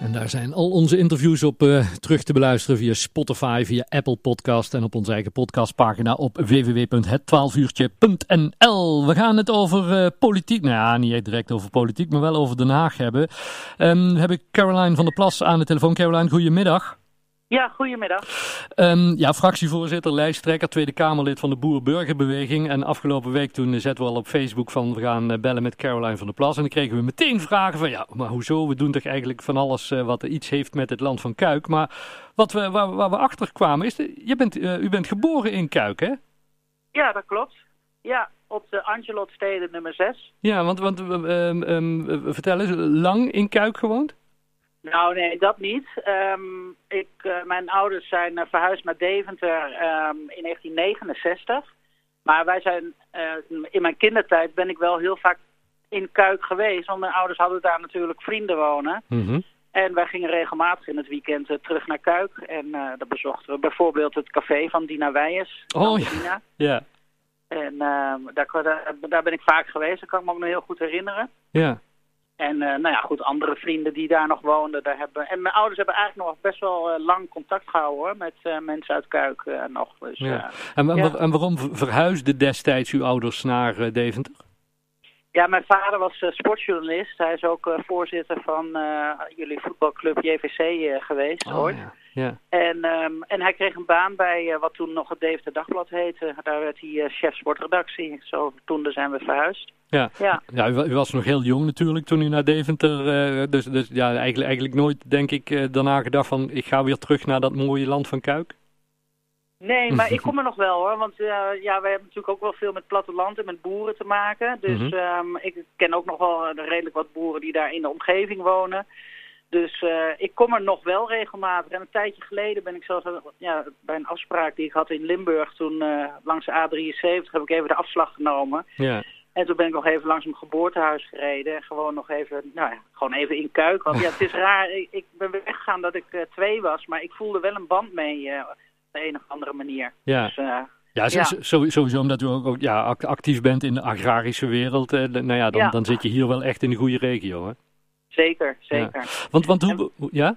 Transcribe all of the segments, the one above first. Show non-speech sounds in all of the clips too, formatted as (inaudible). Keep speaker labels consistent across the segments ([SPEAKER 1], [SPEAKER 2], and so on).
[SPEAKER 1] En daar zijn al onze interviews op uh, terug te beluisteren via Spotify, via Apple Podcast en op onze eigen podcastpagina op www.het12uurtje.nl. We gaan het over uh, politiek, nou ja, niet direct over politiek, maar wel over Den Haag hebben. Um, heb ik Caroline van der Plas aan de telefoon. Caroline, goedemiddag.
[SPEAKER 2] Ja, goedemiddag.
[SPEAKER 1] Um, ja, fractievoorzitter, lijsttrekker, Tweede Kamerlid van de Boer-Burgerbeweging. En afgelopen week toen zetten we al op Facebook van we gaan bellen met Caroline van der Plas. En dan kregen we meteen vragen van ja, maar hoezo? We doen toch eigenlijk van alles uh, wat er iets heeft met het land van Kuik. Maar wat we, waar, waar we achter kwamen is, je bent, uh, u bent geboren in Kuik, hè?
[SPEAKER 2] Ja, dat klopt. Ja, op de Angelotstede nummer 6.
[SPEAKER 1] Ja, want, want um, um, vertel eens, lang in Kuik gewoond?
[SPEAKER 2] Nou, nee, dat niet. Um, ik, uh, mijn ouders zijn uh, verhuisd naar Deventer um, in 1969. Maar wij zijn, uh, in mijn kindertijd ben ik wel heel vaak in Kuik geweest. Want mijn ouders hadden daar natuurlijk vrienden wonen.
[SPEAKER 1] Mm -hmm.
[SPEAKER 2] En wij gingen regelmatig in het weekend terug naar Kuik. En dan bezochten we bijvoorbeeld het café van Dina Weijers.
[SPEAKER 1] Oh ja. Ja.
[SPEAKER 2] En daar, daar, daar ben ik vaak geweest. Dat kan ik me ook nog heel goed herinneren.
[SPEAKER 1] Ja.
[SPEAKER 2] En uh, nou ja, goed, andere vrienden die daar nog woonden. Daar hebben... En mijn ouders hebben eigenlijk nog best wel uh, lang contact gehouden hoor, met uh, mensen uit Kuik nog. Dus,
[SPEAKER 1] ja. En,
[SPEAKER 2] ja.
[SPEAKER 1] en, waarom verhuisden destijds uw ouders naar Deventer?
[SPEAKER 2] Ja, mijn vader was sportjournalist. Hij is ook voorzitter van jullie voetbalclub JVC geweest
[SPEAKER 1] oh,
[SPEAKER 2] ooit.
[SPEAKER 1] Ja. Ja.
[SPEAKER 2] En, um, en hij kreeg een baan bij uh, wat toen nog het Deventer Dagblad heette. Daar werd hij uh, chef sportredactie. Zo, toen zijn we verhuisd.
[SPEAKER 1] Ja,
[SPEAKER 2] ja.
[SPEAKER 1] ja u, u, was nog heel jong natuurlijk toen u naar Deventer... Uh, dus, dus ja, eigenlijk, eigenlijk nooit, denk ik, daarna gedacht van... ik ga weer terug naar dat mooie land van Kuik?
[SPEAKER 2] Nee, (laughs) maar ik kom er nog wel hoor. Want ja, wij hebben natuurlijk ook wel veel met platteland en met boeren te maken. Dus
[SPEAKER 1] Mhm.
[SPEAKER 2] um, ik ken ook nog wel redelijk wat boeren die daar in de omgeving wonen. Dus uh, ik kom er nog wel regelmatig. En een tijdje geleden ben ik zelfs ja, bij een afspraak die ik had in Limburg. Toen uh, langs de A73 heb ik even de afslag genomen.
[SPEAKER 1] Ja.
[SPEAKER 2] En toen ben ik nog even langs mijn geboortehuis gereden. En gewoon nog even, nou ja, gewoon even in Kuik. Want ja, het is (laughs) raar. Ik, ik ben weggegaan dat ik uh, twee was. Maar ik voelde wel een band mee op de een of andere manier.
[SPEAKER 1] Ja.
[SPEAKER 2] Dus,
[SPEAKER 1] ja, ja. sowieso omdat u ook, ja, actief bent in de agrarische wereld. nou ja, dan,
[SPEAKER 2] ja.
[SPEAKER 1] dan zit je hier wel echt in de goede regio, hè?
[SPEAKER 2] Zeker, zeker.
[SPEAKER 1] Ja. Want, want hoe, en, ja?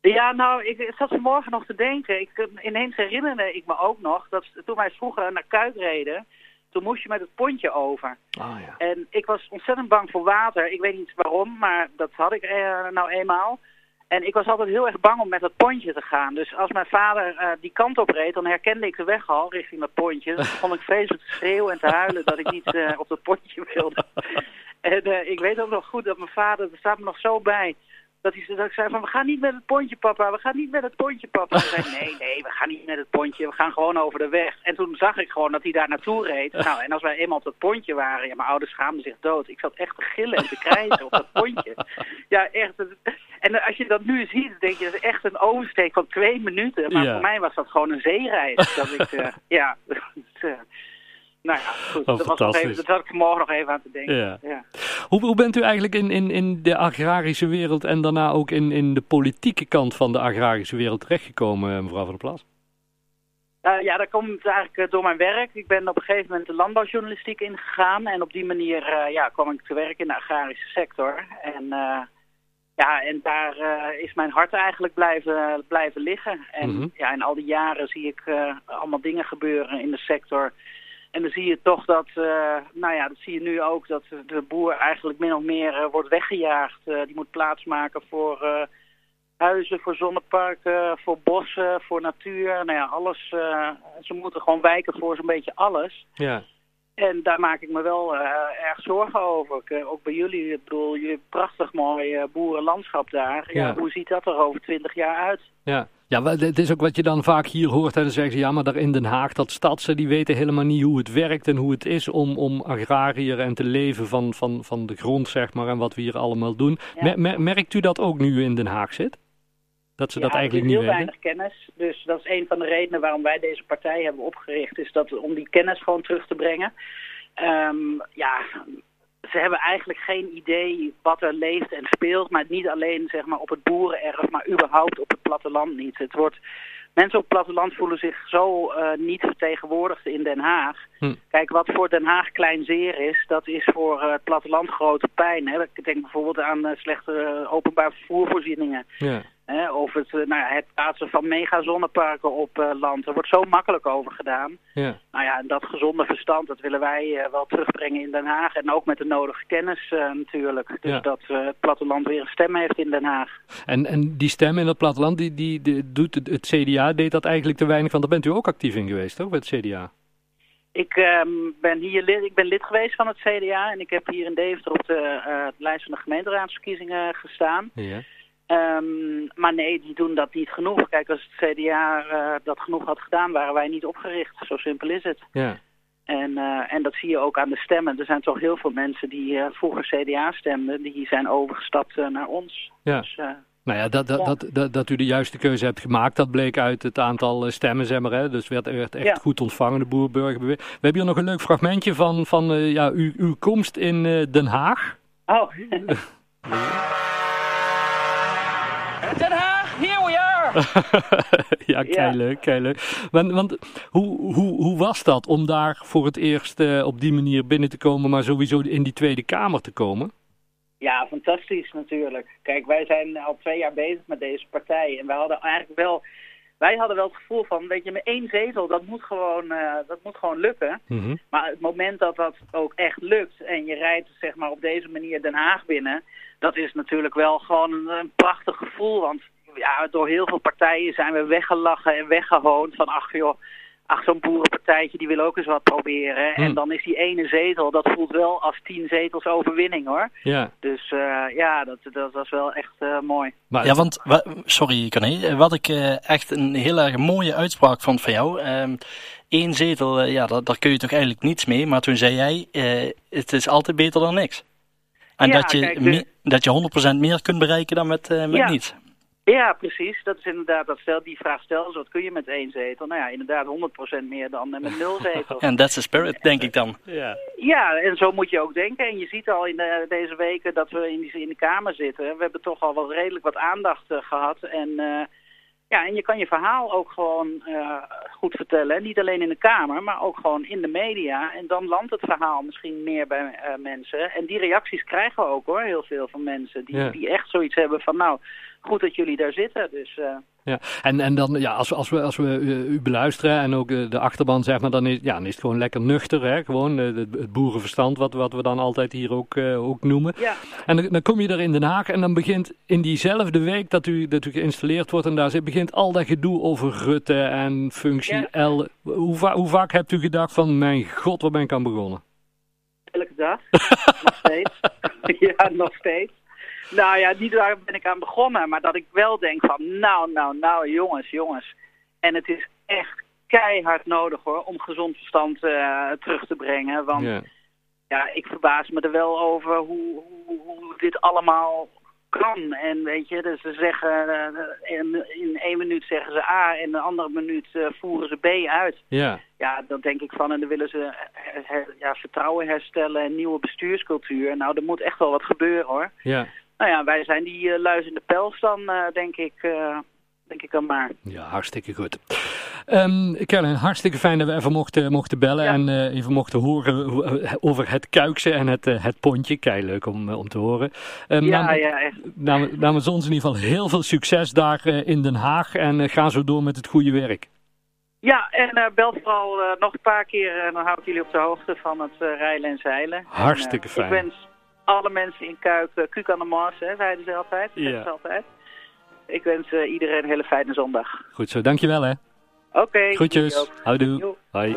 [SPEAKER 2] Ja, nou, ik zat vanmorgen nog te denken. Ik, ineens herinnerde ik me ook nog dat toen wij vroeger naar Kuik reden, toen moest je met het pontje over.
[SPEAKER 1] Oh, ja.
[SPEAKER 2] En ik was ontzettend bang voor water. Ik weet niet waarom, maar dat had ik uh, nou eenmaal. En ik was altijd heel erg bang om met dat pontje te gaan. Dus als mijn vader uh, die kant op reed, dan herkende ik de weg al richting dat pontje. Dan begon ik vreselijk te schreeuwen en te huilen dat ik niet uh, op dat pontje wilde. (laughs) En uh, ik weet ook nog goed dat mijn vader, er staat me nog zo bij, dat, hij, dat ik zei van, we gaan niet met het pontje, papa, we gaan niet met het pontje, papa. Hij zei, nee, nee, we gaan niet met het pontje, we gaan gewoon over de weg. En toen zag ik gewoon dat hij daar naartoe reed. Nou, en als wij eenmaal op dat pontje waren, ja, mijn ouders schaamden zich dood. Ik zat echt te gillen en te krijzen op dat pontje. Ja, echt. En als je dat nu ziet, denk je, dat is echt een oversteek van twee minuten. Maar
[SPEAKER 1] ja.
[SPEAKER 2] voor mij was dat gewoon een zeereis. Dat ik, uh, ja... (laughs) Nou ja, goed.
[SPEAKER 1] Oh,
[SPEAKER 2] dat, was nog even, dat had ik vanmorgen nog even aan te denken.
[SPEAKER 1] Ja.
[SPEAKER 2] Ja.
[SPEAKER 1] Hoe, hoe bent u eigenlijk in, in, in de agrarische wereld en daarna ook in, in de politieke kant van de agrarische wereld terechtgekomen, mevrouw van der Plas?
[SPEAKER 2] Uh, ja, dat komt eigenlijk door mijn werk. Ik ben op een gegeven moment de landbouwjournalistiek ingegaan. En op die manier uh, ja, kwam ik te werken in de agrarische sector. En, uh, ja, en daar is mijn hart eigenlijk blijven, blijven liggen. En
[SPEAKER 1] Mhm.
[SPEAKER 2] mm -hmm. ja, in al die jaren zie ik allemaal dingen gebeuren in de sector... En dan zie je toch dat, uh, nou ja, dat zie je nu ook, dat de boer eigenlijk min of meer uh, wordt weggejaagd. Uh, die moet plaatsmaken voor huizen, voor zonneparken, voor bossen, voor natuur. Nou ja, alles. ze moeten gewoon wijken voor zo'n beetje alles.
[SPEAKER 1] Ja.
[SPEAKER 2] En daar maak ik me wel erg zorgen over. ook bij jullie, ik bedoel, jullie prachtig mooi boerenlandschap daar. Ja.
[SPEAKER 1] Ja.
[SPEAKER 2] hoe ziet dat er over twintig jaar uit?
[SPEAKER 1] Ja. Ja, het is ook wat je dan vaak hier hoort. En dan zeggen ze, ja, maar daar in Den Haag, dat stadse, die weten helemaal niet hoe het werkt en hoe het is om, om agrariër en te leven van, van, van de grond, zeg maar, en wat we hier allemaal doen.
[SPEAKER 2] Ja.
[SPEAKER 1] Mer merkt u dat ook nu u in Den Haag zit? Dat ze
[SPEAKER 2] ja,
[SPEAKER 1] dat eigenlijk niet
[SPEAKER 2] heel
[SPEAKER 1] weten?
[SPEAKER 2] weinig kennis. Dus dat is een van de redenen waarom wij deze partij hebben opgericht. Is dat om die kennis gewoon terug te brengen. Um, ja, ze hebben eigenlijk geen idee wat er leeft en speelt. Maar niet alleen zeg maar, op het boerenerf, maar überhaupt op het platteland niet. Het wordt, mensen op het platteland voelen zich zo uh, niet vertegenwoordigd in Den Haag. Hm. Kijk, wat voor Den Haag klein zeer is, dat is voor uh, het platteland grote pijn. Hè. Ik denk bijvoorbeeld aan uh, slechte openbaar vervoervoorzieningen. Ja. Of het, nou ja, het plaatsen van megazonneparken op uh, land. Er wordt zo makkelijk over gedaan. Ja. Nou ja, dat gezonde verstand, dat willen wij uh, wel terugbrengen in Den Haag. En ook met de nodige kennis uh, natuurlijk. Dus ja. dat het platteland weer een stem heeft in Den Haag.
[SPEAKER 1] En, en die stem in het platteland, die, die, die doet het, het, CDA deed dat eigenlijk te weinig van. Daar bent u ook actief in geweest, toch, bij het CDA?
[SPEAKER 2] Ik um, ben hier lid, ik ben lid geweest van het CDA. En ik heb hier in Deventer op de lijst van de gemeenteraadsverkiezingen gestaan. Ja. Um, maar nee, die doen dat niet genoeg. Kijk, als het CDA uh, dat genoeg had gedaan, waren wij niet opgericht. Zo simpel is het. Ja. En, uh, en dat zie je ook aan de stemmen. Er zijn toch heel veel mensen die uh, vroeger CDA stemden, die zijn overgestapt naar ons. Ja. Dus,
[SPEAKER 1] nou ja dat, dat, ja. Dat, dat, dat, u de juiste keuze hebt gemaakt, dat bleek uit het aantal stemmen, zeg maar. Hè? Dus werd, werd echt ja. goed ontvangen, de boerburgerbeweging. We hebben hier nog een leuk fragmentje van, van ja, uw, uw komst in Den Haag.
[SPEAKER 2] Oh. (laughs) (laughs)
[SPEAKER 3] Den Haag, here we are! (laughs)
[SPEAKER 1] ja, kei leuk, kei leuk. Want, want hoe, hoe, hoe was dat om daar voor het eerst uh, op die manier binnen te komen, maar sowieso in die Tweede Kamer te komen?
[SPEAKER 2] Ja, fantastisch natuurlijk. Kijk, wij zijn al twee jaar bezig met deze partij en wij hadden eigenlijk wel wij hadden wel het gevoel van, weet je, met één zetel, dat moet gewoon, uh, dat moet gewoon lukken. Mm -hmm. Maar het moment dat dat ook echt lukt en je rijdt zeg maar op deze manier Den Haag binnen, dat is natuurlijk wel gewoon een, een prachtig gevoel. Want ja, door heel veel partijen zijn we weggelachen en weggehoond van, ach joh, ach, zo'n boerenpartijtje die wil ook eens wat proberen. En dan is die ene zetel, dat voelt wel als tien zetels overwinning hoor. Ja. Dus uh, ja, dat, dat was wel echt uh, mooi.
[SPEAKER 4] Maar, ja, want, sorry Corné, wat ik uh, echt een heel erg mooie uitspraak vond van jou. Eén ehm, zetel, ja, daar, daar kun je toch eigenlijk niets mee. Maar toen zei jij, het is altijd beter dan niks. En ja, dat, je kijk. Dat je 100% meer kunt bereiken dan met, met ja. niets.
[SPEAKER 2] Ja, precies. Dat is inderdaad, dat stel, die vraag stelt, wat kun je met één zetel? Nou ja, inderdaad 100% meer dan met (laughs) nul zetels.
[SPEAKER 4] En that's the spirit, denk ik dan.
[SPEAKER 2] Ja. ja, en zo moet je ook denken. En je ziet al in de, deze weken dat we in, die, in de Kamer zitten. We hebben toch al wel redelijk wat aandacht uh, gehad. En, uh, ja, en je kan je verhaal ook gewoon uh, goed vertellen. Niet alleen in de Kamer, maar ook gewoon in de media. En dan landt het verhaal misschien meer bij mensen. En die reacties krijgen we ook hoor, heel veel van mensen. Die, ja. die echt zoiets hebben van nou goed dat jullie daar zitten. Dus, uh...
[SPEAKER 1] Ja, en, en dan, ja, als, als we, als we u beluisteren en ook de, de achterban, zeg maar, dan is, ja, dan is het gewoon lekker nuchter, hè? Gewoon het, het boerenverstand, wat, wat we dan altijd hier ook, ook noemen. Ja. En dan, dan, kom je er in Den Haag en dan begint in diezelfde week dat u, dat u geïnstalleerd wordt en daar zit, begint al dat gedoe over Rutte en functie ja. L. Hoe, va hoe vaak hebt u gedacht van, mijn god, waar ben ik aan begonnen?
[SPEAKER 2] Elke dag, (laughs) nog steeds. (laughs) ja, nog steeds. Nou ja, niet daar ben ik aan begonnen, maar dat ik wel denk van, nou, nou, nou, jongens, jongens. En het is echt keihard nodig hoor, om gezond verstand uh, terug te brengen. Want ja, ik verbaas me er wel over hoe, hoe, hoe dit allemaal kan. En weet je, dus ze zeggen, uh, in, in één minuut zeggen ze A en in de andere minuut uh, voeren ze B uit. Ja. Ja, dan denk ik van, en dan willen ze her, ja, vertrouwen herstellen en nieuwe bestuurscultuur. Nou, er moet echt wel wat gebeuren hoor. Ja. Nou ja, wij zijn die uh, luis in de pels dan, uh, denk ik... Uh, denk ik dan maar.
[SPEAKER 1] Ja, hartstikke goed. Um, Caroline, hartstikke fijn dat we even mochten, mochten bellen ja. en uh, even mochten horen over het kuikse en het, uh, het pontje. Kei leuk om, om te horen. Um,
[SPEAKER 2] ja, namen, ja, echt.
[SPEAKER 1] Namens, namens ons in ieder geval heel veel succes daar uh, in Den Haag en ga zo door met het goede werk.
[SPEAKER 2] Ja, en bel vooral nog een paar keer en dan hou ik jullie op de hoogte van het rijlen en zeilen.
[SPEAKER 1] Hartstikke
[SPEAKER 2] en,
[SPEAKER 1] fijn.
[SPEAKER 2] Ik wens alle mensen in Kuik, uh, Kuuk aan de Mars, hè, zeiden ze altijd. Ja. Ze altijd. Ik wens uh, iedereen een hele fijne zondag.
[SPEAKER 1] Goed zo, dankjewel hè.
[SPEAKER 2] Oké. Okay,
[SPEAKER 1] Groetjes. Houdoe. Hoi.